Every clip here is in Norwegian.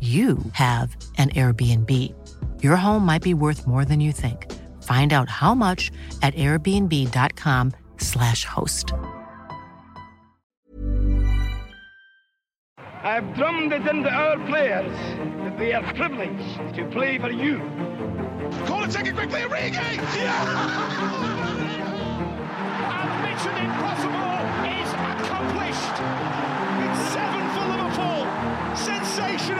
you have an Airbnb. Your home might be worth more than you think. Find out how much at airbnb.com/slash host. I've drummed it into our players that they are privileged to play for you. Call it second quickly, Origi! And Du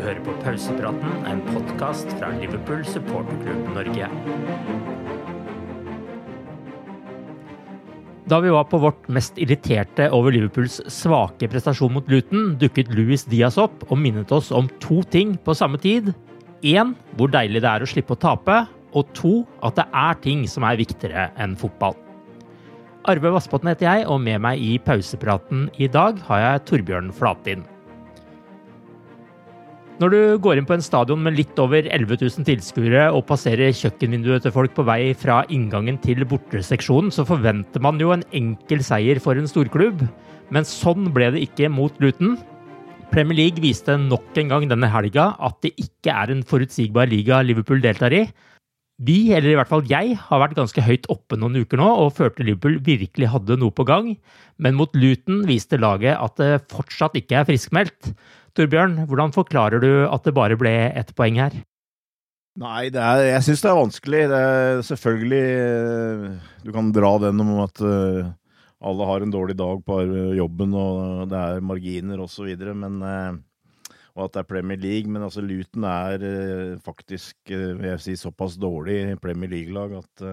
hører på Pausepraten, en podkast fra Liverpool supporterklubb Norge. Da vi var på vårt mest irriterte over Liverpools svake prestasjon mot Luton, dukket Louis Diaz opp og minnet oss om to ting på samme tid. Én, hvor deilig det er å slippe å tape. Og to, at det er ting som er viktigere enn fotball. Arve Vassbotn heter jeg, og med meg i pausepraten i dag har jeg Torbjørn Flatin. Når du går inn på en stadion med litt over 11 000 tilskuere og passerer kjøkkenvinduet til folk på vei fra inngangen til borteseksjonen, så forventer man jo en enkel seier for en storklubb. Men sånn ble det ikke mot Luton. Premier League viste nok en gang denne helga at det ikke er en forutsigbar liga Liverpool deltar i. Vi, eller i hvert fall jeg, har vært ganske høyt oppe noen uker nå og følte Liverpool virkelig hadde noe på gang, men mot Luton viste laget at det fortsatt ikke er friskmeldt. Torbjørn, hvordan forklarer du at det bare ble ett poeng her? Nei, er, jeg syns det er vanskelig. Det er selvfølgelig Du kan dra den om at uh, alle har en dårlig dag på jobben og det er marginer osv., men uh, og at det er Premier League, men altså Luton er uh, faktisk, vil jeg si, såpass dårlig Premier League-lag at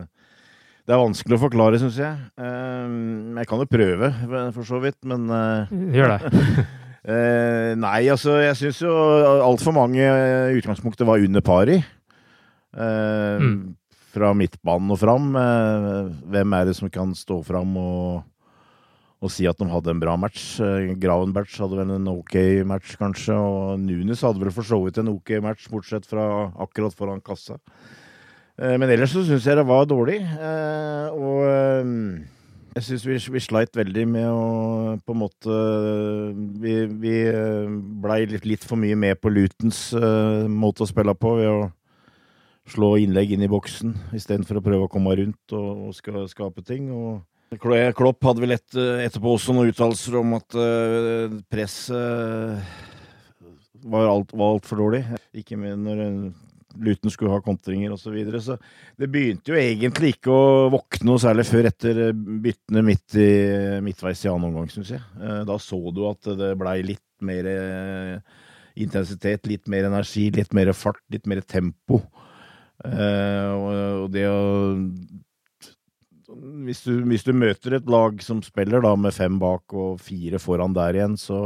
det er vanskelig å forklare, syns jeg. jeg kan jo prøve, for så vidt, men Gjør det. Eh, nei, altså, jeg syns jo altfor mange i utgangspunktet var under pari. Eh, mm. Fra midtbanen og fram. Eh, hvem er det som kan stå fram og, og si at de hadde en bra match? Eh, hadde vel en ok match, kanskje. Og Nunes hadde vel for så vidt en ok match, bortsett fra akkurat foran kassa. Eh, men ellers så syns jeg det var dårlig. Eh, og jeg syns vi, vi, sleit veldig med å på en måte Vi, vi blei litt, litt, for mye med på Lutens måte å spille på ved å slå innlegg inn i boksen istedenfor å prøve å komme rundt og, og skape ting. Og Klopp hadde vel et, etterpå også noen uttalelser om at uh, presset var altfor alt dårlig. Ikke med når Luton skulle ha kontringer osv. Så, videre. så det begynte jo egentlig ikke å våkne noe særlig før etter byttene midt i, midtveis i annen omgang, syns jeg. Eh, da så du at det blei litt mer eh, intensitet, litt mer energi, litt mer fart, litt mer tempo. Eh, og det å hvis du, hvis du møter et lag som spiller da med fem bak og fire foran der igjen, så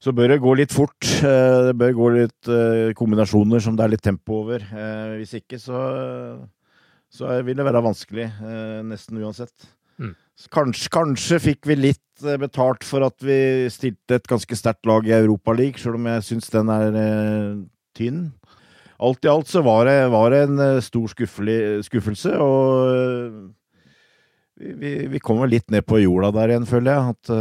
så bør det gå litt fort. Eh, det bør gå litt eh, kombinasjoner som det er litt tempo over. Eh, hvis ikke, så, så vil det være vanskelig. Nesten uansett. Mm. Kanskje, kanskje, fikk vi litt betalt for at vi stilte et ganske sterkt lag i Europaligaen, sjøl om jeg syns den er tynn. Alt i alt så var det, var det en stor skuffelse, og vi, vi, kommer litt ned på jorda der igjen, føler jeg. At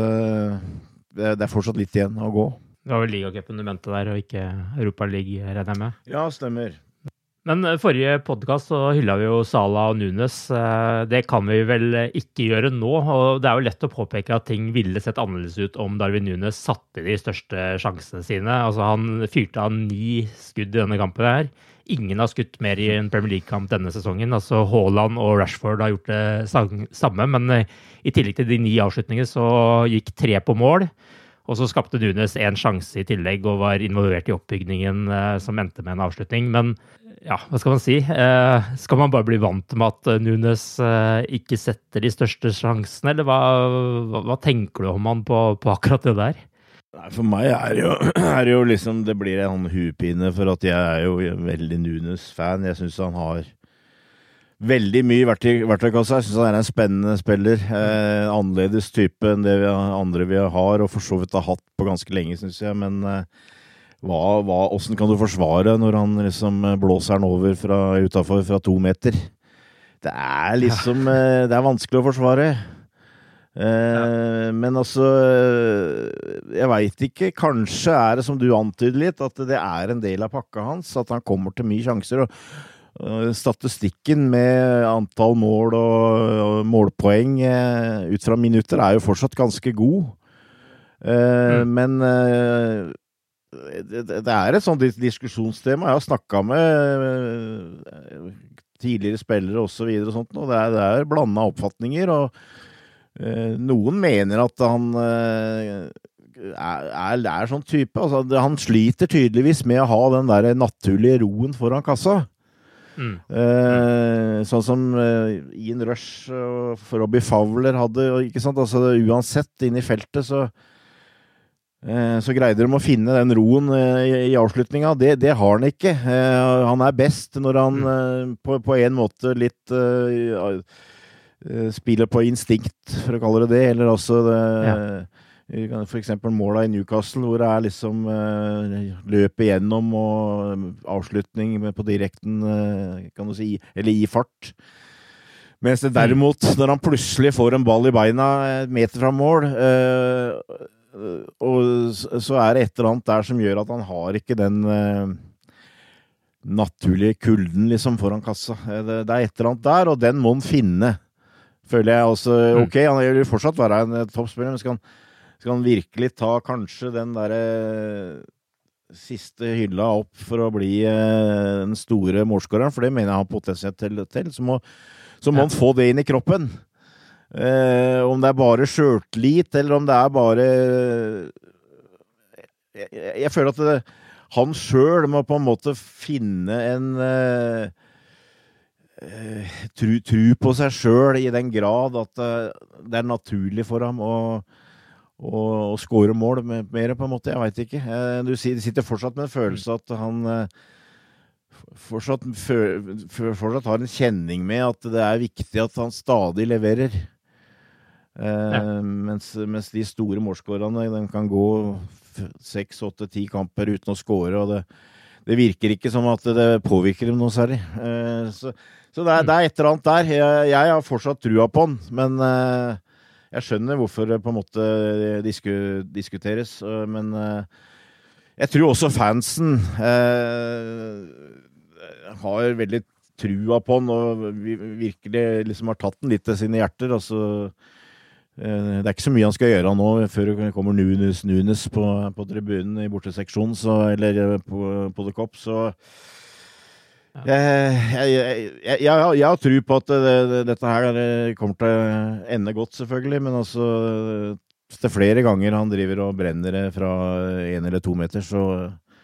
det, det er fortsatt litt igjen å gå. Det var vel ligacupen du mente der, og ikke Europaligaen, regner jeg med? Ja, stemmer. Men eh, forrige podkast så hylla vi jo Sala og Nunes. Eh, det kan vi vel ikke gjøre nå. Og det er jo lett å påpeke at ting ville sett annerledes ut om Darwin Nunes satte de største sjansene sine. Altså Han fyrte av ni skudd i denne kampen her. Ingen har skutt mer i en Premier League-kamp denne sesongen. Altså Haaland og Rashford har gjort det samme, men eh, i tillegg til de ni avslutningene så gikk tre på mål. Og så skapte Nunes én sjanse i tillegg og var involvert i oppbygningen som endte med en avslutning. Men ja, hva skal man si? Eh, skal man bare bli vant med at eh, Nunes eh, ikke setter de største sjansene, eller hva, hva, tenker du om han på, på akkurat det der? Nei, For meg er det jo, er det jo liksom Det blir en hupine, for at jeg er jo veldig Nunes-fan. Jeg syns han har veldig mye verktøy, verktøykassa. Jeg syns han er en spennende spiller. Eh, annerledes type enn det vi, andre vi har, og for så vidt har hatt på ganske lenge, syns jeg. Men eh, hva, hva, hvordan kan du forsvare når han liksom blåser den over fra utafor fra to meter? Det er liksom eh, Det er vanskelig å forsvare. Eh, men altså Jeg veit ikke. Kanskje er det som du antyder litt, at det er en del av pakka hans. At han kommer til mye sjanser. og Statistikken med antall mål og målpoeng eh, ut fra minutter er jo fortsatt ganske god. Mm. Men det, er et sånt diskusjonstema. Jeg har snakka med eh, tidligere spillere osv. Og, og sånt, og det er, det er blanda oppfatninger. og eh, Noen mener at han eh, er, er, er, sånn type. Altså, han sliter tydeligvis med å ha den der naturlige roen foran kassa. Mm. Eh, sånn som eh, Ian Rush og Robbie Fowler hadde. ikke sant? Altså, uansett, inn i feltet så Eh, så greide de å finne den roen eh, i avslutninga. Det, det, har han ikke. Eh, han er best når han mm. på, på en måte litt spiller på instinkt, for å kalle det det. Eller også det, ja. for eksempel måla i Newcastle, hvor det er liksom løp igjennom og avslutning på direkten, kan du si, eller i fart. Mens det mm. derimot, når han plutselig får en ball i beina et meter fra mål og så er det et eller annet der som gjør at han har ikke den naturlige kulden liksom foran kassa. Eh, det, det, er et eller annet der, og den må han finne, føler jeg. Også, mm. ok, han vil fortsatt være en toppspiller, men skal han, skal han, virkelig ta kanskje den derre uh, siste hylla opp for å bli eh, den store målskåreren, for det mener jeg har potensial til, til, så må, så må ja. han få det inn i kroppen. Eh, om det er bare sjøltillit, eller om det er bare Jeg, jeg, jeg føler at det, han sjøl må på en måte finne en eh, eh tru, tru, på seg sjøl i den grad at uh, det er naturlig for ham å, å, å score mål med, mer, på en måte. Jeg veit ikke. Uh, du sitter fortsatt med en følelse at han fortsatt, fortsatt, har en kjenning med at det er viktig at han stadig leverer. Ja. Mens, mens, de store målskårerne kan gå seks, åtte, ti kamper uten å skåre. og det, det, virker ikke som at det påvirker dem noe særlig. Eh, så, så det, er, det, er, et eller annet der. Jeg, jeg har fortsatt trua på han, men eh, jeg skjønner hvorfor det på en måte disku, diskuteres. Men eh, jeg tror også fansen har veldig trua på han og virkelig liksom har tatt den litt til sine hjerter. altså Eh, det er ikke så mye han skal gjøre nå før det kommer Nunes, Nunes på, på tribunen i borteseksjonen, eller eh, på, på The Cop, så ja. jeg, jeg, jeg, jeg, har tro på at det, dette her kommer til å ende godt, selvfølgelig. Men altså til flere ganger han driver og brenner det fra én eller to meter, så,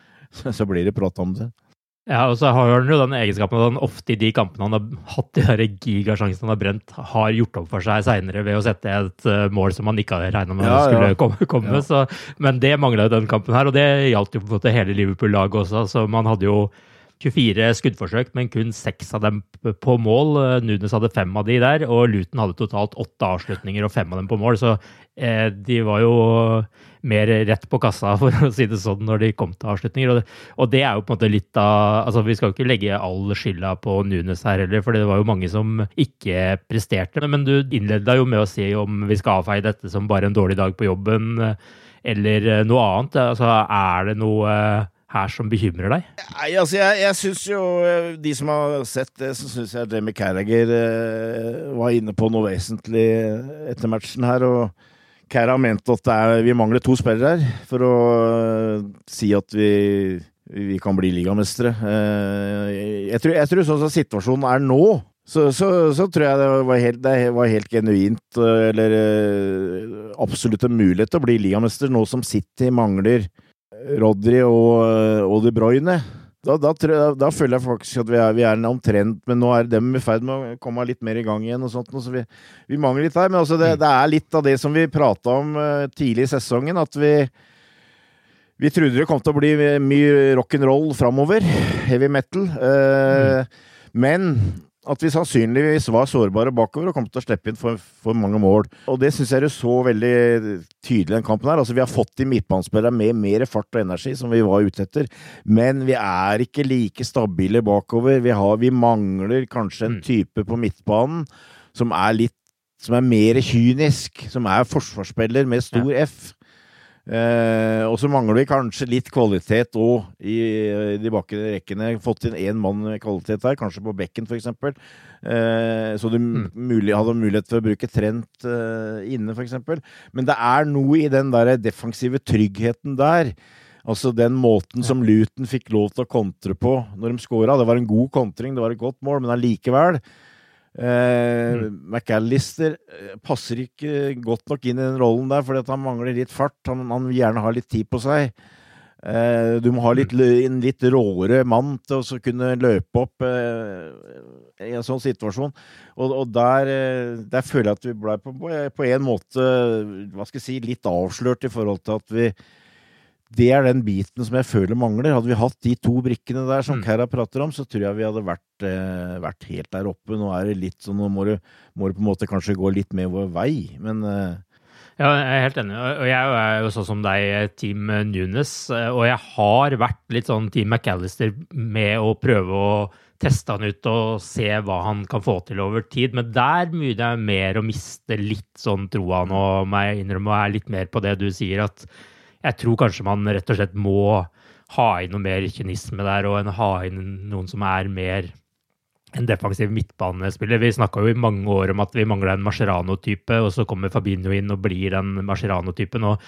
så blir det prat om det. Ja, og så har han jo den egenskapen at han ofte i de kampene han har hatt de der gigasjansene han har brent, har gjort opp for seg seinere ved å sette et uh, mål som han ikke hadde regna med ja, skulle ja. komme. komme. Ja. Så, men det mangla jo den kampen her, og det gjaldt jo på en måte hele Liverpool-laget også. Så man hadde jo 24 skuddforsøk, men kun seks av dem på mål. Nunes hadde fem av de der, og Luton hadde totalt åtte avslutninger og fem av dem på mål. Så eh, de var jo mer rett på kassa, for å si det sånn, når de kom til avslutninger. Og det, og det er jo på en måte litt av altså Vi skal jo ikke legge all skylda på Nunes her heller, for det var jo mange som ikke presterte. Men du innleda jo med å si om vi skal avfeie dette som bare en dårlig dag på jobben eller eh, noe annet? Altså, er det noe eh, her som bekymrer deg? Nei, altså, jeg, jeg syns jo De som har sett det, så syns jeg Jamie Carragher eh, var inne på noe vesentlig etter matchen her. og Carra mente at er, vi mangler to spillere her for å eh, si at vi, vi kan bli ligamestere. Uh, jeg, tror, jeg tror sånn som situasjonen er nå, så, så, så, tror jeg det var helt, det var helt genuint, eller uh, absolutt en mulighet til å bli ligamester nå som City mangler Rodry og, og De Bruyne. Da, da, da, føler jeg faktisk at vi er, vi er omtrent Men nå er dem i ferd med å komme litt mer i gang igjen. og sånt, så vi, vi mangler litt her. Men altså det, mm. det, er litt av det som vi prata om uh, tidlig i sesongen. At vi, vi trodde det kom til å bli mye rock'n'roll framover. Heavy metal. Eh, mm. Men at vi sannsynligvis var sårbare bakover og kom til å slippe inn for, for mange mål. Og det syns jeg du så veldig tydelig i den kampen her. Altså, vi har fått de midtbanespillere med mer fart og energi, som vi var ute etter, men vi er ikke like stabile bakover. Vi, har, vi mangler kanskje en mm. type på midtbanen som er litt som er mer kynisk, som er forsvarsspiller med stor. F. Eh, og så mangler vi kanskje litt kvalitet òg i, i, de bakre rekkene. Fått inn én mann med kvalitet der, kanskje på bekken f.eks. Eh, så du mm. mulig, hadde mulighet for å bruke Trent eh, inne f.eks. Men det er noe i den der defensive tryggheten der. Altså den måten som Luton fikk lov til å kontre på når de scora. Det var en god kontring, det var et godt mål, men allikevel Eh, mm. McAllister eh, passer ikke godt nok inn i den rollen der, fordi han mangler litt fart. Han, han, vil gjerne ha litt tid på seg. Eh, du må ha litt, mm. en litt råere mann til å kunne løpe opp eh, i en sånn situasjon. Og, og der, eh, der, føler jeg at vi ble på, på en måte hva skal jeg si, litt avslørt i forhold til at vi det er den biten som jeg føler mangler. Hadde vi hatt de to brikkene der som mm. Kara prater om, så tror jeg vi hadde vært, eh, vært, helt der oppe. Nå er det litt sånn, nå må du, må du på en måte kanskje gå litt med vår vei, men eh. Ja, jeg er helt enig. Og jeg er jo sånn som deg, Team Nunes. Og jeg har vært litt sånn Team McAllister med å prøve å teste han ut og se hva han kan få til over tid. Men der begynner jeg mer å miste litt sånn troa nå, må jeg innrømme, og er litt mer på det du sier, at jeg tror kanskje man rett og slett må ha inn noe mer kynisme der, og ha inn noen som er mer en defensiv midtbanespiller. Vi snakka jo i mange år om at vi mangla en Mascherano-type, og så kommer Fabinho inn og blir den Mascherano-typen. og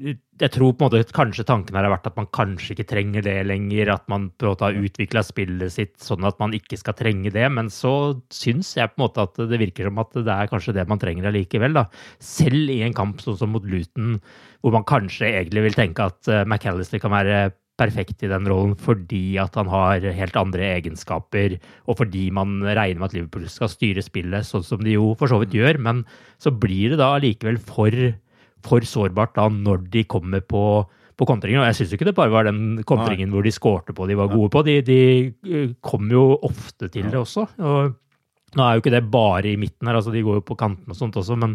jeg tror på en måte kanskje tanken her har vært at man kanskje ikke trenger det lenger. At man måte har utvikla spillet sitt sånn at man ikke skal trenge det. Men så syns jeg på en måte at det virker som at det er kanskje det man trenger allikevel. Selv i en kamp sånn som mot Luton, hvor man kanskje egentlig vil tenke at uh, McAllister kan være perfekt i den rollen fordi at han har helt andre egenskaper, og fordi man regner med at Liverpool skal styre spillet sånn som de jo for så vidt gjør. Men så blir det da allikevel for for sårbart da når de kommer på, på kontringen. Og jeg syns ikke det bare var den kontringen hvor de skårte på de var gode på. De, de eh, kom jo ofte til det også. og Nå er jo ikke det bare i midten her, altså de går jo på kanten og sånt også, men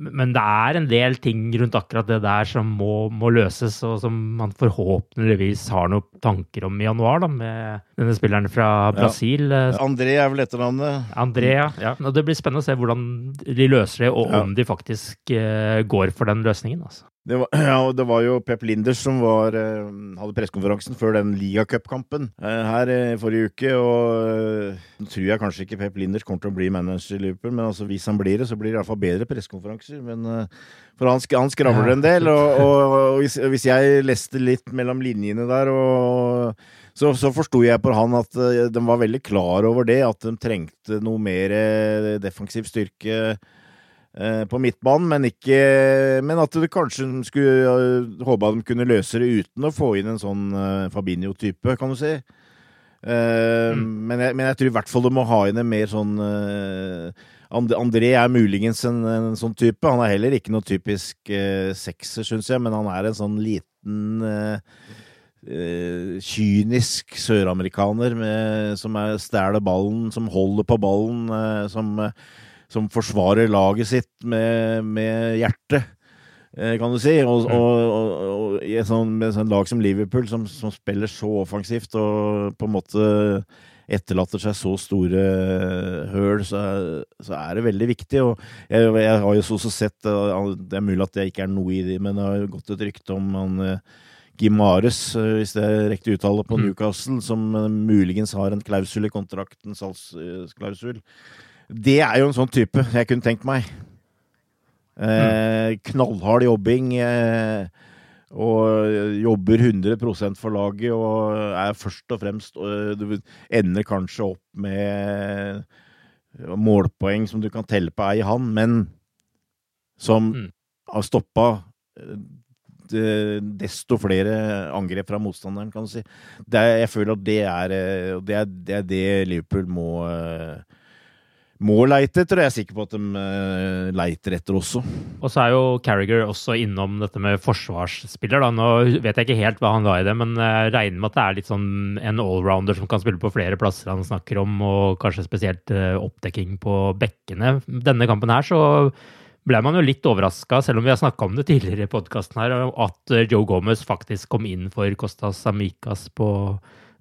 men det er en del ting rundt akkurat det der som må, må, løses, og som man forhåpentligvis har noen tanker om i januar, da, med denne spilleren fra Brasil. Ja. André er vel etternavnet? Andrea, ja. Og det blir spennende å se hvordan de løser det, og om de faktisk uh, går for den løsningen. altså. Det var, ja, det var jo Pep Linders som var, eh, hadde pressekonferansen før den ligacupkampen eh, her i forrige uke. og Nå tror jeg kanskje ikke Pep Linders kommer til å bli manager i Liverpool, men altså, hvis han blir det, så blir det iallfall bedre pressekonferanser. For han, han skravler en del, og, og, og hvis, hvis, jeg leste litt mellom linjene der, og, så, så forsto jeg på han at de var veldig klar over det, at de trengte noe mer defensiv styrke Eh, på midtbanen, men, ikke, men at du kanskje skulle håpe at de kunne løse det uten å få inn en sånn Fabinho-type, kan du si. Mm. men, jeg, men, jeg, tror i hvert fall du må ha inn en mer sånn André er muligens en, en, sånn type. Han er heller ikke noe typisk sekser, syns jeg, men han er en sånn liten kynisk søramerikaner som er stjeler ballen, som holder på ballen, som som forsvarer laget sitt med, med hjertet, eh, kan du si. Og, mm. og, og, og i et sånt, med et sånt lag som Liverpool, som, som, spiller så offensivt og på en måte etterlater seg så store høl, så, så er det veldig viktig. Og jeg, jeg har jo også sett, det er mulig at det ikke er noe i det, men det har gått et rykte om han Gimares, hvis det er riktig uttale, på mm. Newcastle, som muligens har en klausul i kontrakten, salgsklausul. Det er jo en sånn type jeg kunne tenkt meg. Eh, knallhard jobbing. Eh, og jobber 100% for laget og er først og fremst Du ender kanskje opp med målpoeng som du kan telle på ei hand, men som mm. har stoppa eh, desto flere angrep fra motstanderen, kan du si. Er, jeg føler at det er eh, det, er, det, er det Liverpool må uh, må leite etter, og jeg er sikker på at de leiter etter også. Og så er jo Carriager også innom dette med forsvarsspiller. da. Nå vet jeg ikke helt hva han la i det, men jeg regner med at det er litt sånn en allrounder som kan spille på flere plasser han snakker om, og kanskje spesielt oppdekking på bekkene. Denne kampen her så ble man jo litt overraska, selv om vi har snakka om det tidligere i podkasten her, at uh, Joe Gomez faktisk kom inn for Costas Amicas på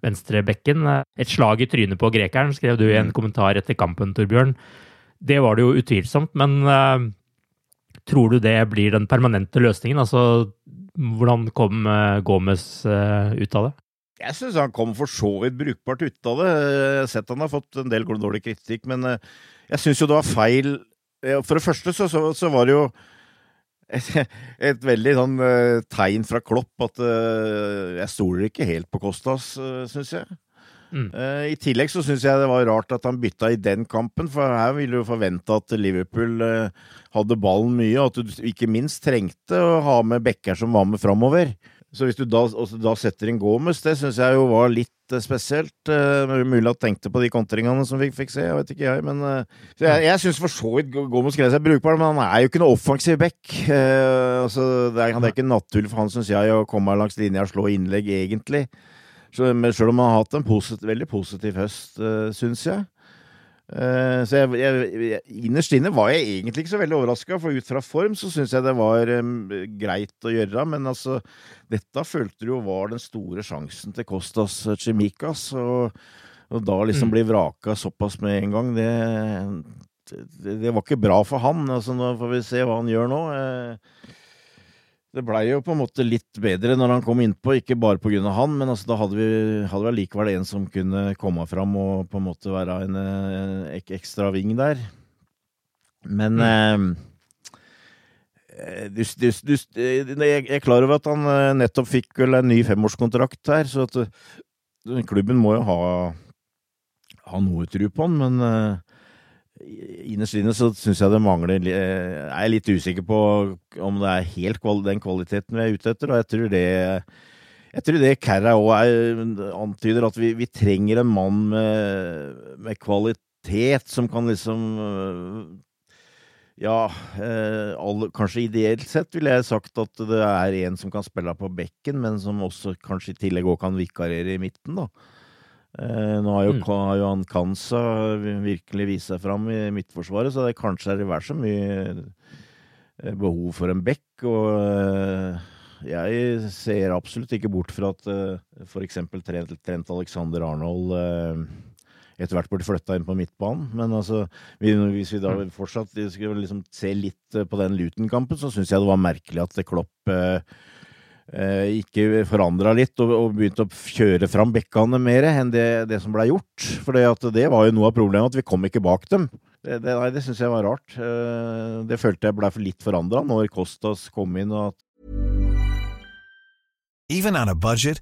venstrebekken. Et slag i trynet på grekeren, skrev du i en mm. kommentar etter kampen, Torbjørn. Det var det jo utvilsomt, men uh, tror du det blir den permanente løsningen? Altså, hvordan kom uh, Gomez uh, ut av det? Jeg syns han kom for så vidt brukbart ut av det. Jeg har sett han har fått en del dårlig kritikk, men jeg syns jo det var feil For det første så, så, så var det jo et, et veldig sånn uh, tegn fra Klopp at uh, jeg stoler ikke helt på Kostas, uh, syns jeg. Mm. Uh, I tillegg så syns jeg det var rart at han bytta i den kampen, for her ville du forvente at Liverpool hadde ballen mye, og at du ikke minst trengte å ha med backer som var med framover. Så hvis du da, da setter inn Gomez, det syns jeg jo var litt uh, spesielt. Uh, mulig at tenkte på de kontringene som vi fikk se, jeg vet ikke jeg. Men uh, jeg, jeg syns for så vidt Gomez greier seg brukbar, men han er jo ikke noe offensiv back. Altså, det, er, det er ikke naturlig for han, syns jeg, å komme langs linja og slå innlegg, egentlig. Så, selv om han har hatt en posit veldig positiv høst, uh, syns jeg. Uh, så jeg, jeg, innerst inne var jeg egentlig ikke så veldig overraska, for ut fra form så syns jeg det var um, greit å gjøre. Men altså, dette følte du jo var den store sjansen til Kostas Chimicas. Og, og da liksom mm. bli vraka såpass med en gang, det, det, det, var ikke bra for han. Altså, nå får vi se hva han gjør nå. Uh, det blei jo på en måte litt bedre når han kom innpå, ikke bare av han, men altså, da hadde vi, hadde vi allikevel en som kunne komme fram og på en måte være en, en ekstra ving der. Men mm. eh, du, du, du, jeg er klar over at han eh, nettopp fikk vel en ny femårskontrakt her, så at eh, klubben må jo ha, ha noe tro på han, men eh, Innerst inne så syns jeg det mangler Jeg er litt usikker på om det er helt den kvaliteten vi er ute etter, og jeg tror det jeg tror det Kerra òg antyder, at vi, vi, trenger en mann med, med, kvalitet som kan liksom Ja, eh, alle, kanskje ideelt sett ville jeg sagt at det er en som kan spille på bekken, men som også kanskje i tillegg òg kan vikarere i midten, da. Eh, nå har jo, mm. har jo han Kansa virkelig vist seg fram i Midtforsvaret, så det kanskje er vært så mye eh, behov for en bekk. Og eh, jeg ser absolutt ikke bort fra at f.eks. Trent, Trent Alexander Arnold etter hvert burde flytta inn på midtbanen. Men altså, hvis vi da mm. fortsatt skulle liksom se litt på den Luton-kampen, så syns jeg det var merkelig at Klopp Eh, ikke forandra litt og, og begynte å kjøre fram bekkene mer enn det, det som ble gjort. For det var jo noe av problemet, at vi kom ikke bak dem. Det, det, det syns jeg var rart. Eh, det følte jeg ble litt forandra når Kostas kom inn. og at Even on a budget.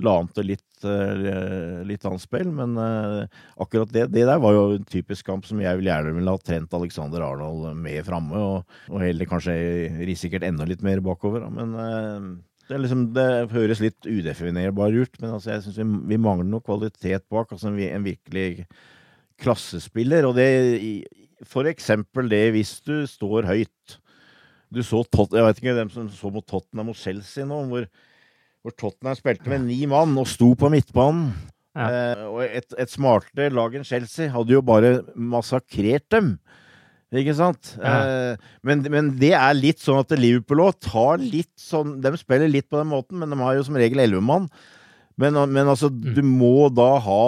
la an til litt, uh, litt annet spill, men uh, akkurat det, det der var jo en typisk kamp som jeg vil gjerne ville ha trent Alexander Arnold med framme, og, og heller kanskje risikert enda litt mer bakover. Men det, liksom, det, høres litt udefinerbar ut, men altså, jeg syns vi, vi, mangler noe kvalitet bak. Altså en virkelig klassespiller. Og det for eksempel det hvis du står høyt. Du så Tot Jeg vet ikke hvem som så mot Tottenham og Chelsea nå, hvor, hvor Tottenham spilte med ni mann og sto på midtbanen. Ja. Eh, og et, et smartere lag enn Chelsea hadde jo bare massakrert dem. Ikke sant? Ja. Eh, men, men, det er litt sånn at Liverpool òg tar litt sånn De spiller litt på den måten, men de har jo som regel elleve mann. Men, men, altså, mm. du må da ha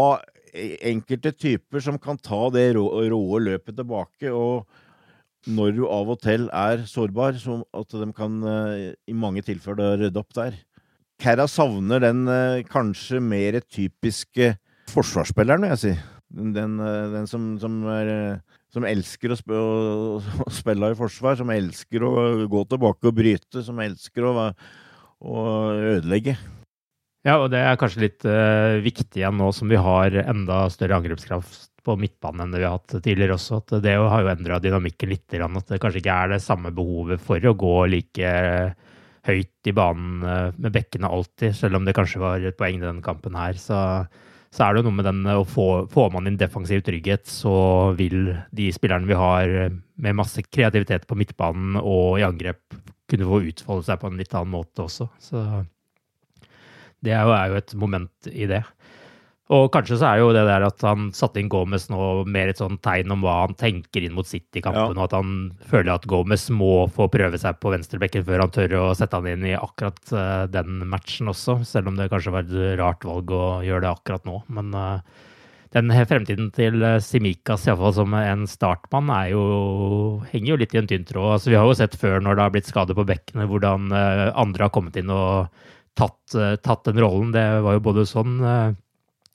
enkelte typer som kan ta det rå, råe løpet tilbake. Og når du av og til er sårbar, så at de kan eh, i mange tilfeller rydde opp der. Kerra savner den eh, kanskje mer typiske forsvarsspilleren, vil jeg si. Den, eh, den som, som, er, som, elsker å, sp å, spille i forsvar, som elsker å gå tilbake og bryte, som elsker å, å ødelegge. Ja, og det er kanskje litt uh, viktig igjen nå som vi har enda større angrepskraft på midtbanen enn det vi har hatt tidligere også. At det har jo endra dynamikken litt. At det kanskje ikke er det samme behovet for å gå like høyt i banen eh, med bekkene alltid, selv om det kanskje var et poeng i denne kampen her. Så, så er det jo noe med den å få Får man inn defensiv trygghet, så vil de spillerne vi har med masse kreativitet på midtbanen og i angrep, kunne få utfolde seg på en litt annen måte også. Så det er jo, er jo et moment i det. Og kanskje så er jo det der at han satte inn Gomez nå mer et sånn tegn om hva han tenker inn mot City-kampen, ja. og at han føler at Gomez må få prøve seg på venstrebekken før han tør å sette han inn i akkurat uh, den matchen også, selv om det kanskje var et rart valg å gjøre det akkurat nå. Men uh, den fremtiden til uh, Simikas iallfall som en startmann er jo, henger jo litt i en tynn tråd. Altså, vi har jo sett før når det har blitt skade på bekkene, hvordan andre har kommet inn og tatt, tatt, den rollen. Det var jo både sånn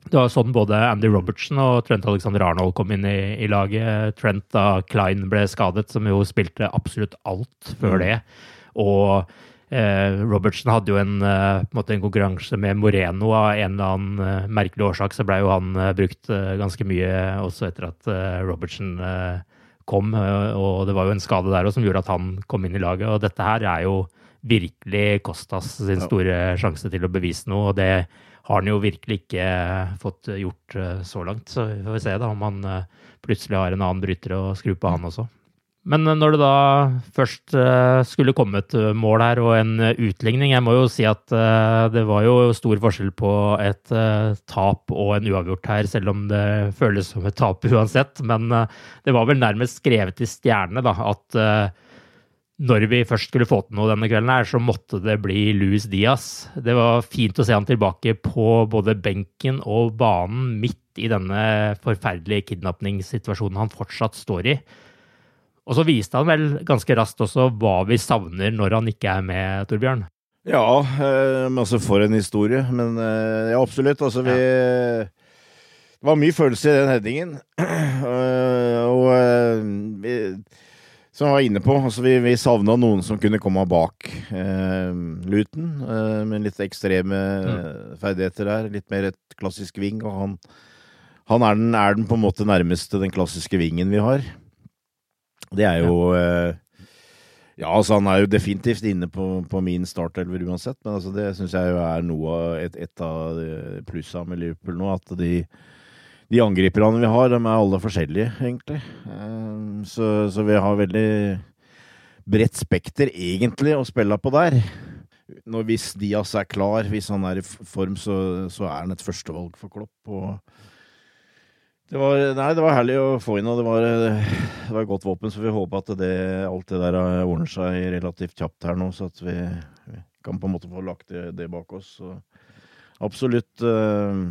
det var sånn både Andy Robertson og Trent Alexander Arnold kom inn i, i, laget. Trent da Klein ble skadet, som jo spilte absolutt alt før mm. det. Og eh, Robertson hadde jo en, eh, en, en, konkurranse med Moreno. Av en eller annen eh, merkelig årsak så ble jo han eh, brukt ganske mye også etter at Robertson kom. og det var jo en skade der også som gjorde at han kom inn i laget. Og dette her er jo virkelig Kostas sin store sjanse til å bevise noe. og det har han jo virkelig ikke fått gjort eh, så langt. Så vi får se da om han eh, plutselig har en annen bryter å skru på, han også. Men når det da først skulle komme et mål her og en utligning Jeg må jo si at det var jo stor forskjell på et tap og en uavgjort her, selv om det føles som et tap uansett. Men det var vel nærmest skrevet i stjernene da, at når vi først skulle få til noe denne kvelden, her, så måtte det bli Luis Diaz. Det var fint å se han tilbake på både benken og banen midt i denne forferdelige kidnapningssituasjonen han fortsatt står i. Og så viste han vel ganske raskt også hva vi savner når han ikke er med, Torbjørn. Ja, men altså for en historie. Men eh, ja, absolutt. Altså, vi ja. Det var mye følelse i den headingen. Og, og uh, vi, som jeg var inne på, altså vi, vi savna noen som kunne komme bak eh, Luton. med litt ekstreme mm. ferdigheter der. Litt mer et klassisk ving. Og han, han er, den, er den på en måte nærmeste den klassiske vingen vi har. Det er jo ja. ja, altså han er jo definitivt inne på, på min startelver uansett, men altså det syns jeg jo er noe et, et av plussa med Liverpool nå. At de, de angriperne vi har, de er alle forskjellige, egentlig. Så, så vi har veldig bredt spekter, egentlig, å spille på der. Når, hvis Diaz er klar, hvis han er i form, så, så er han et førstevalg for Klopp. det var, nei, det var herlig å få inn, og det var, det var godt våpen. Så vi håper at det, alt det der ordner seg relativt kjapt her nå, så at vi, vi kan på en måte få lagt det, det bak oss. Så absolutt, uh,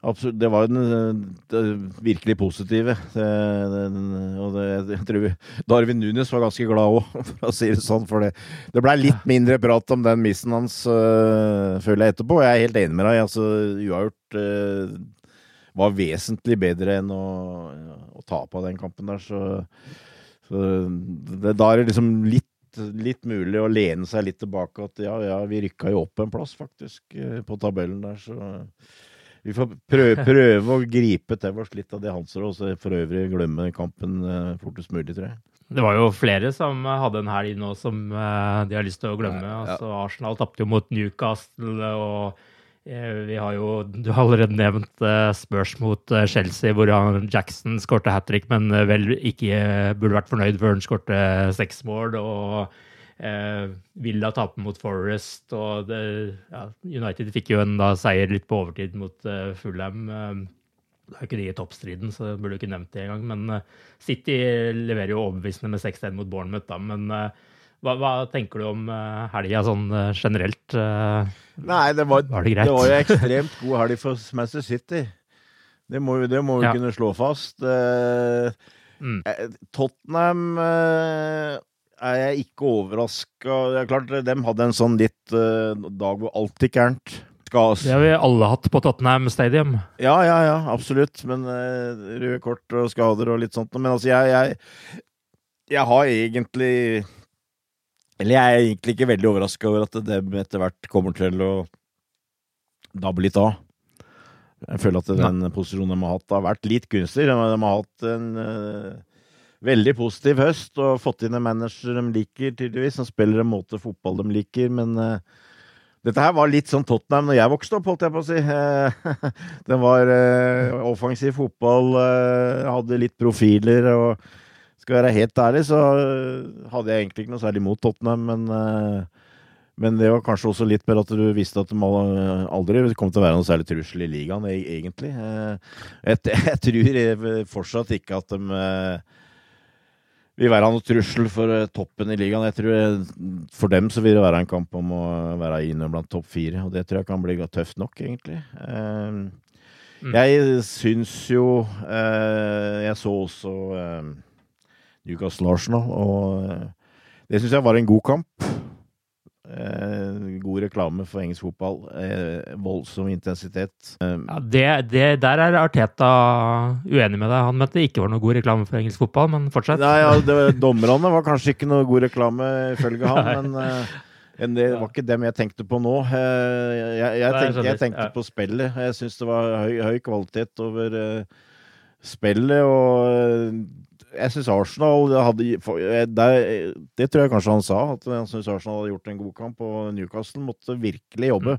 absolutt Det var den, den virkelig positive. Den, og jeg tror Darwin Nunes var ganske glad òg, for å si det sånn. For det, det blei litt mindre prat om den missen hans, uh, føler jeg etterpå. Jeg er helt enig med deg. altså Uavgjort uh, var vesentlig bedre enn å, å tape den kampen der. Så, så det, da er det liksom litt, litt, mulig å lene seg litt tilbake at ja, ja, vi rykka jo opp en plass, faktisk, eh, på tabellen der. Så vi får prøve, prøve å gripe til oss litt av det hanser, og så for øvrig glemme kampen eh, fortest mulig, tror jeg. Det var jo flere som hadde en helg nå som uh, de har lyst til å glemme. Ja, ja. Altså, Arsenal tapte jo mot Newcastle. og Eh, vi har jo, Du har allerede nevnt Spurs mot Chelsea, hvor Jackson skårte hat trick, men vel ikke burde vært fornøyd før han skårte seks mål. og Villa taper mot Forest, og det, ja, United fikk jo en da, seier litt på overtid mot Fulham. Det er jo ikke de i toppstriden, så jeg burde ikke nevnt det engang. Men City leverer jo overbevisende med 6-1 mot Bournemouth, da. Men hva, hva, tenker du om uh, helga sånn uh, generelt? Uh, Nei, det var, var det, det, var jo ekstremt god helg for Manchester City. Det må, det må vi ja. kunne slå fast. Mm. Tottenham er jeg ikke overraska Det er klart, de hadde en sånn litt dag hvor alt gikk gærent. Det har vi alle hatt på Tottenham Stadium. Ja, ja, ja, absolutt. Men røde kort og skader og litt sånt. Men altså, jeg, jeg, jeg har egentlig eller jeg er egentlig ikke veldig overraska over at dem etter hvert kommer til å dabbe litt av. Jeg føler at den ja. posisjonen de har hatt, har vært litt gunstig. De, har hatt en uh, veldig positiv høst og fått inn en manager de liker, tydeligvis. Som spiller en måte fotball de liker, men uh, dette her var litt sånn Tottenham når jeg vokste opp, holdt jeg på å si. det var uh, offensiv fotball, hadde litt profiler og skal være helt ærlig, så hadde jeg egentlig ikke noe særlig imot Tottenham, men, eh, men det var kanskje også litt mer at du visste at de aldri kom til å være noe særlig trussel i ligaen, e-, egentlig. Eh, jeg, jeg tror fortsatt ikke at de eh, vil være noe trussel for toppen i ligaen. Jeg tror For dem så vil det være en kamp om å være inne blant topp fire, og det tror jeg kan bli tøft nok, egentlig. Mm. Jeg syns jo Jeg så også Newcastle Arsenal. Og eh, det syns jeg var en god kamp. Eh, god reklame for engelsk fotball. Eh, voldsom intensitet. Eh, ja, det, det, der er Arteta uenig med deg. Han mente det ikke var noe god reklame for engelsk fotball, men fortsett. Nei, ja, det, Dommerne var kanskje ikke noe god reklame, ifølge han, men det var ikke dem jeg tenkte på nå. Jeg, jeg, jeg, tenkte, jeg tenkte, på spillet. Jeg syns det var høy, høy kvalitet over spillet. og jeg syns Arsenal hadde eh, det, det, tror jeg kanskje han sa, at han syns Arsenal hadde gjort en god kamp, og Newcastle måtte virkelig jobbe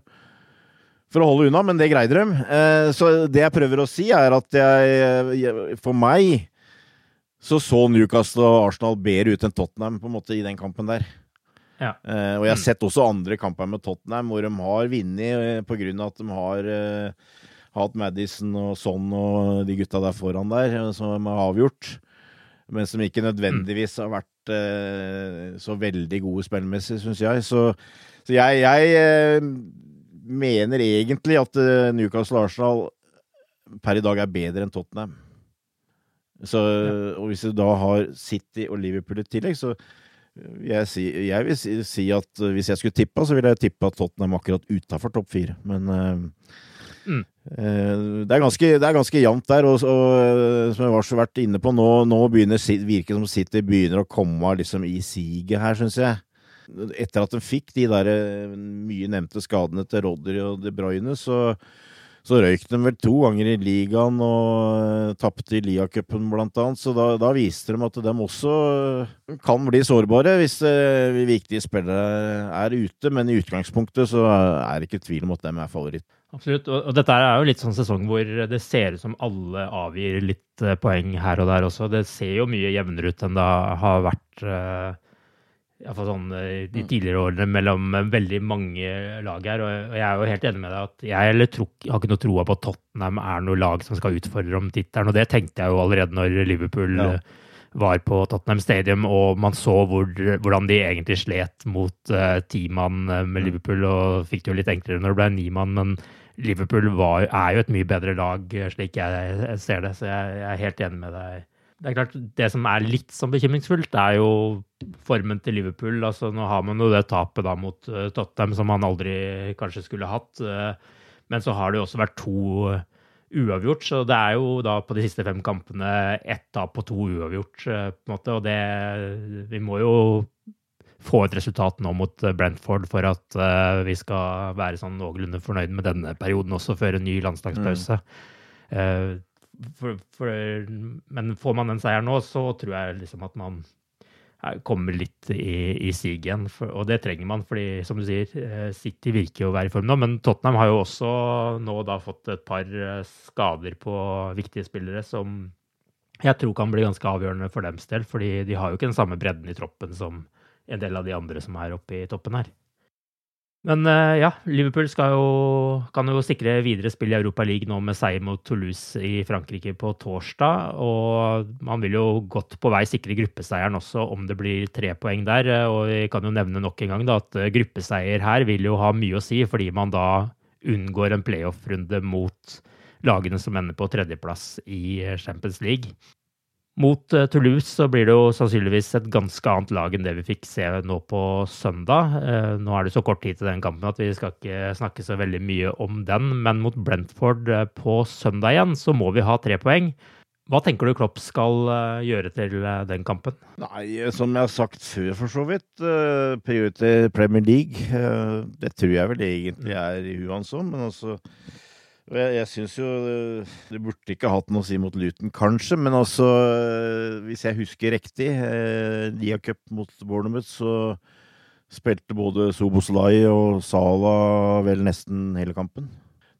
for å holde unna, men det greide de. Eh, så det jeg prøver å si, er at jeg For meg så så Newcastle og Arsenal bedre ut enn Tottenham på en måte i den kampen der. Ja. Eh, og jeg har sett også andre kamper med Tottenham hvor de har vunnet eh, av at de har eh, hatt Madison og Son og de gutta der foran der, eh, som har avgjort. Men som ikke nødvendigvis har vært eh, så veldig gode spillmessig, syns jeg. Så, så jeg, jeg eh, mener egentlig at eh, Newcastle Arsenal per i dag er bedre enn Tottenham. Så, Og hvis du da har City og Liverpool i tillegg, så jeg, si, jeg vil si, si at eh, hvis jeg skulle tippa, så ville jeg tippa Tottenham akkurat utafor topp fire. Men eh, Mm. Eh, det, er ganske, det ganske jevnt der. Og, og eh, som jeg har vært inne på, nå, nå begynner virker som City begynner å komme liksom, i siget her, syns jeg. Etter at de fikk de der eh, mye nevnte skadene til Rodry og De Bruyne, så, så røyk de vel to ganger i ligaen og uh, tapte i Lia-cupen blant annet. Så da, da viste de at de også eh, kan bli sårbare hvis uh, viktige spillere er ute. Men i utgangspunktet så er det ikke tvil om at de er favoritt. Absolutt. Og, dette er jo litt sånn sesong hvor det ser ut som alle avgir litt eh, poeng her og der også. Det ser jo mye jevnere ut enn det har vært Iallfall sånn eh, de tidligere årene mellom eh, veldig mange lag her. Og, jeg er jo helt enig med deg at jeg eller tro, har ikke noe troa på at Tottenham er noe lag som skal utfordre om tittelen. Og det tenkte jeg jo allerede når Liverpool Ja. eh, var på Tottenham Stadium, og man så hvor, hvordan de egentlig slet mot uh, timann med Liverpool, og fikk det jo litt enklere når det ble nimann, men Liverpool var, er jo et mye bedre lag, slik jeg ser det, så jeg, jeg er helt enig med deg. Det er klart, det som er litt sånn bekymringsfullt, er jo formen til Liverpool. Altså, nå har man jo det tapet da mot eh, Tottenham som man aldri kanskje skulle hatt, eh, men så har det jo også vært to uavgjort, så det er jo da på de siste fem kampene ett tap og to uavgjort, eh, på en måte, og det Vi må jo få et resultat nå mot Brentford for at vi skal være sånn noenlunde fornøyd med denne perioden også, før en ny landslagspause. Eh, for, for, men får man den seieren nå, så tror jeg liksom at man er- kommer litt i, i sig igjen. For, og det trenger man, fordi som du sier, eh, City virker jo å være i form nå. Men Tottenham har jo også nå da fått et par eh, skader på viktige spillere som jeg tror kan bli ganske avgjørende for dems del. fordi de har jo ikke den samme bredden i troppen som en del av de andre som er oppe i toppen her. Men eh, ja, Liverpool jo, kan jo sikre videre spill i Europa League nå med seier mot Toulouse i Frankrike på torsdag. Og man vil jo godt på vei sikre gruppeseieren også, om det blir tre poeng der. Eh, Og vi kan jo nevne nok en gang da, at eh, gruppeseier her vil jo ha mye å si, fordi man da unngår en playoff-runde mot lagene som ender på tredjeplass i Champions League. Mot eh, Toulouse så blir det jo sannsynligvis et ganske annet lag enn det vi fikk se nå på søndag. Eh, Nå er det så kort tid til den kampen at vi skal ikke snakke så veldig mye om den, men mot Brentford eh, på søndag igjen så må vi ha tre poeng. Hva tenker du Klopp skal gjøre til den kampen? Nei, som jeg har sagt før, for så vidt. Prioritere Premier League. det tror jeg vel egentlig er òg, men altså og Jeg, jeg syns jo eh, Det burde ikke hatt noe å si mot Luton, kanskje, men altså eh, Hvis jeg husker riktig, eh, Lia Cup mot Bournemouth, så spilte både Soboslai og Sala vel nesten hele kampen.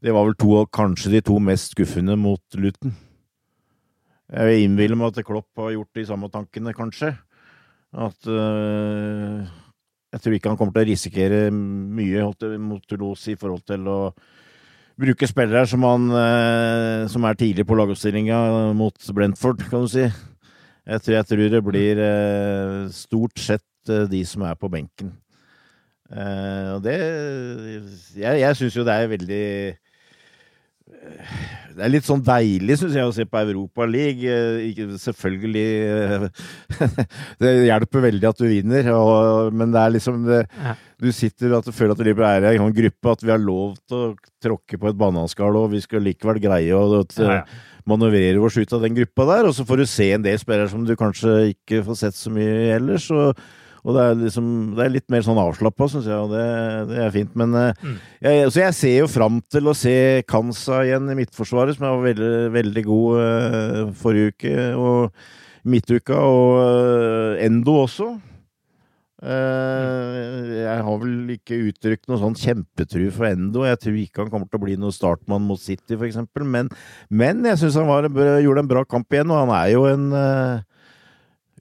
Det var vel to kanskje de to mest skuffende mot Luton. Jeg vil innbille meg at Klopp har gjort de samme tankene, kanskje. At eh, Jeg tror ikke han kommer til å risikere mye mot Toulouse i forhold til å bruke spillere som, han, eh, som er tidlig på lagoppstillinga mot Brentford, kan du si. Jeg tror, jeg tror det blir eh, stort sett øh, de som er på benken. Eh, og det Jeg, jeg syns jo det er veldig det er litt sånn deilig, syns jeg, å se på Europa League. Eh, selvfølgelig eh, Det hjelper veldig at du vinner, og, men det er liksom det, Ja. Du sitter og føler at Liverpool er i en sånn gruppe, at vi har lov til å tråkke på et bananskall, og vi skal likevel greie å å Ja, ja. manøvrere oss ut av den gruppa der. Og så får du se en del spillere som du kanskje ikke får sett så mye ellers. Og, og det er, liksom, det er litt mer sånn avslappa, syns jeg, og det, det er fint. Men eh, Mm. jeg, så jeg ser jo fram til å se Kansa igjen i Midtforsvaret, som var veldig, veldig god uh, forrige uke, og midtuka, og uh, Endo også. Uh, jeg har vel ikke uttrykt noe sånn kjempetru for Endo. Jeg tror ikke han kommer til å bli noen startmann mot City, f.eks. Men, men jeg syns han var, gjorde en bra kamp igjen, og han er jo en eh,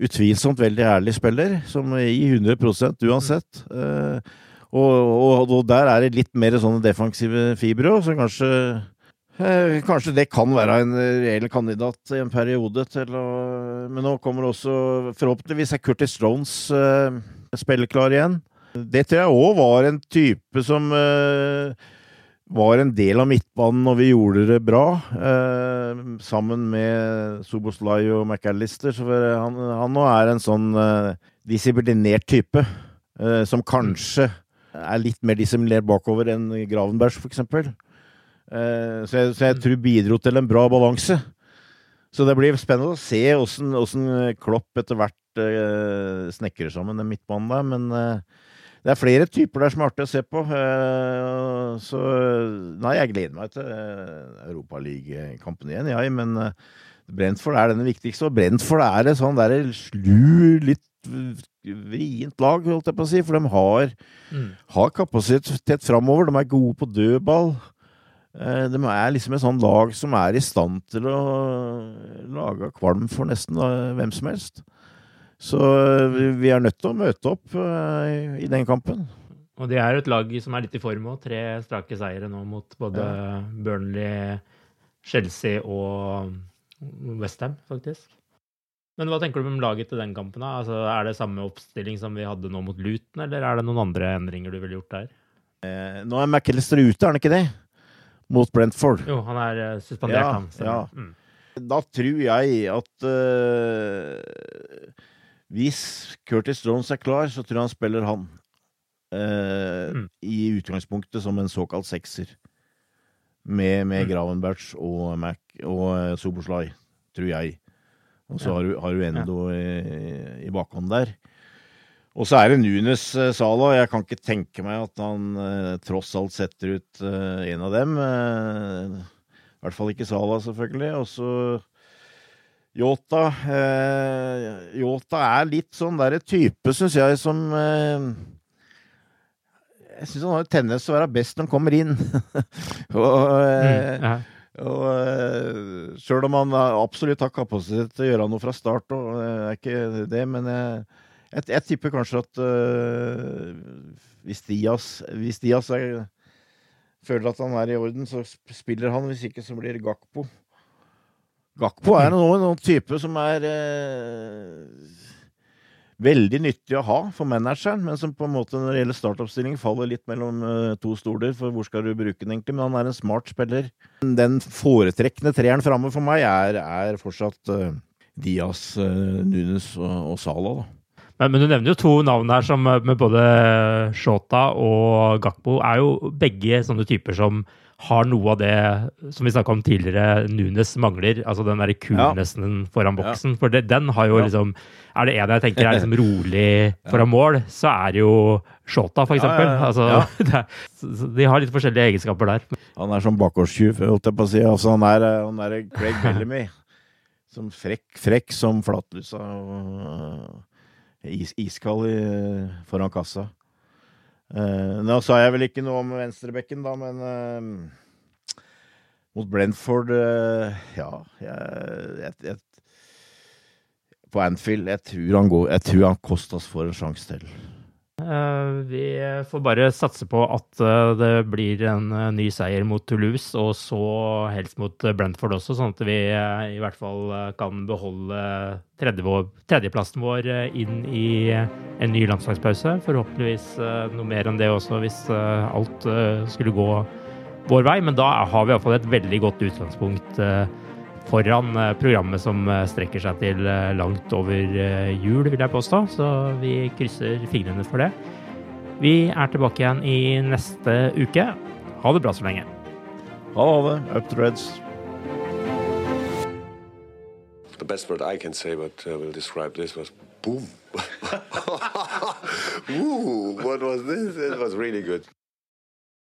utvilsomt veldig ærlig spiller, som gir 100 uansett. Eh, og, og, og, der er det litt mer sånne defensive fibre så kanskje eh, Kanskje det kan være en reell kandidat i en periode til å Men nå kommer også Forhåpentligvis er Curtis Jones eh, spilleklar igjen. Det tror jeg òg var en type som eh, var en del av midtbanen når vi gjorde det bra, eh, sammen med Soboslai og McAllister. Så han, han nå er en sånn eh, disiplinert type, eh, som kanskje er litt mer disiplinert bakover enn Gravenbergs, f.eks. Eh, så, jeg, så jeg tror bidro til en bra balanse. Så det blir spennende å se åssen Klopp etter hvert eh, snekrer sammen den midtbanen der. Men eh, det er flere typer der som er artig å se på. Eh, så nei, jeg gleder meg til eh, Europaligakampen igjen, jeg. Men eh, Brentford er den viktigste. Og Brentford er et sånn der slu, litt vrient lag, holdt jeg på å si. For de har, mm. har kapasitet framover. De er gode på dødball. De er liksom et sånn lag som er i stand til å lage kvalm for nesten hvem som helst. Så vi er nødt til å møte opp eh, i den kampen. Og det er et lag som er litt i form òg. Tre strake seire nå mot både ja. Burnley, Chelsea og Westham, faktisk. Men hva tenker du om laget til den kampen? da? Altså, er det samme oppstilling som vi hadde nå mot Luton, eller er det noen andre endringer du ville gjort der? Eh, nå er McAllister ute, er han ikke det? Mot Brentford. Jo, han er uh, suspendert, ja, han. Ja. Mm. Da tror jeg at uh, hvis Curtis Jones er klar, så tror jeg han spiller han. Eh, mm. I utgangspunktet som en såkalt sekser. Med, med mm. Gravenberch og, Mac, og uh, Soboslai, tror jeg. Og så ja. har, du, har, du, Endo ja. i, i bakhånd der. Og så er det Nunes uh, Sala. Jeg kan ikke tenke meg at han uh, tross alt setter ut uh, en av dem. I hvert fall ikke Sala, selvfølgelig. Og så Yota eh, Yota er litt sånn derre type, syns jeg, som eh, Jeg syns han har en tendens til å være best når han kommer inn. og eh, mm, ja. og Sjøl om han absolutt har kapasitet til å gjøre noe fra start, og er ikke det, men jeg, jeg, jeg tipper kanskje at uh, hvis Dias, hvis Dias er, føler at han er i orden, så spiller han. Hvis ikke, så blir Gakpo. Gakpo er noen, noen type som er eh, veldig nyttig å ha for manageren, men som på en måte når det gjelder startoppstilling faller litt mellom eh, to stoler, for hvor skal du bruke den egentlig? Men han er en smart spiller. Den foretrekkende treeren framme for meg er, er fortsatt eh, Diaz, uh, Nunes og, og Sala, da. Men, men, du nevner jo to navn her som med både Shota og Gakpo er jo begge sånne typer som har noe av det som vi snakka om tidligere, Nunes mangler. Altså den derre coolnessen foran boksen. For det, den har jo liksom Er det en jeg tenker er liksom rolig foran mål, så er det jo Shota, for eksempel. Altså, det, de har litt forskjellige egenskaper der. Han er som bakgårdstjuv, holdt jeg på å si. Altså, han er, han er Craig Bellamy. Som frekk, frekk som flatlusa og is, iskald foran kassa. Uh, nå sa jeg vel ikke noe om venstrebekken, da, men uh, mot Brentford uh, Ja, jeg, jeg, jeg, På Anfield jeg tror han, går, jeg tror han Kostas får en sjanse til. Eh, vi får bare satse på at eh, det blir en eh, ny seier mot Toulouse, og så helst mot Brentford også, sånn at vi i hvert fall kan beholde tredjeplassen vår inn i en ny landslagspause. Forhåpentligvis noe mer enn det også, hvis alt skulle gå vår vei. Men da har vi iallfall et veldig godt utgangspunkt foran eh, programmet som eh, strekker seg til eh, langt over jul, vil jeg påstå. Så vi krysser fingrene for det. Vi er tilbake igjen i neste uke. Ha det bra så lenge. Ha det. Up to reds. The best word I can say, but uh, will describe this was boom. Ooh, what was this? It was really good.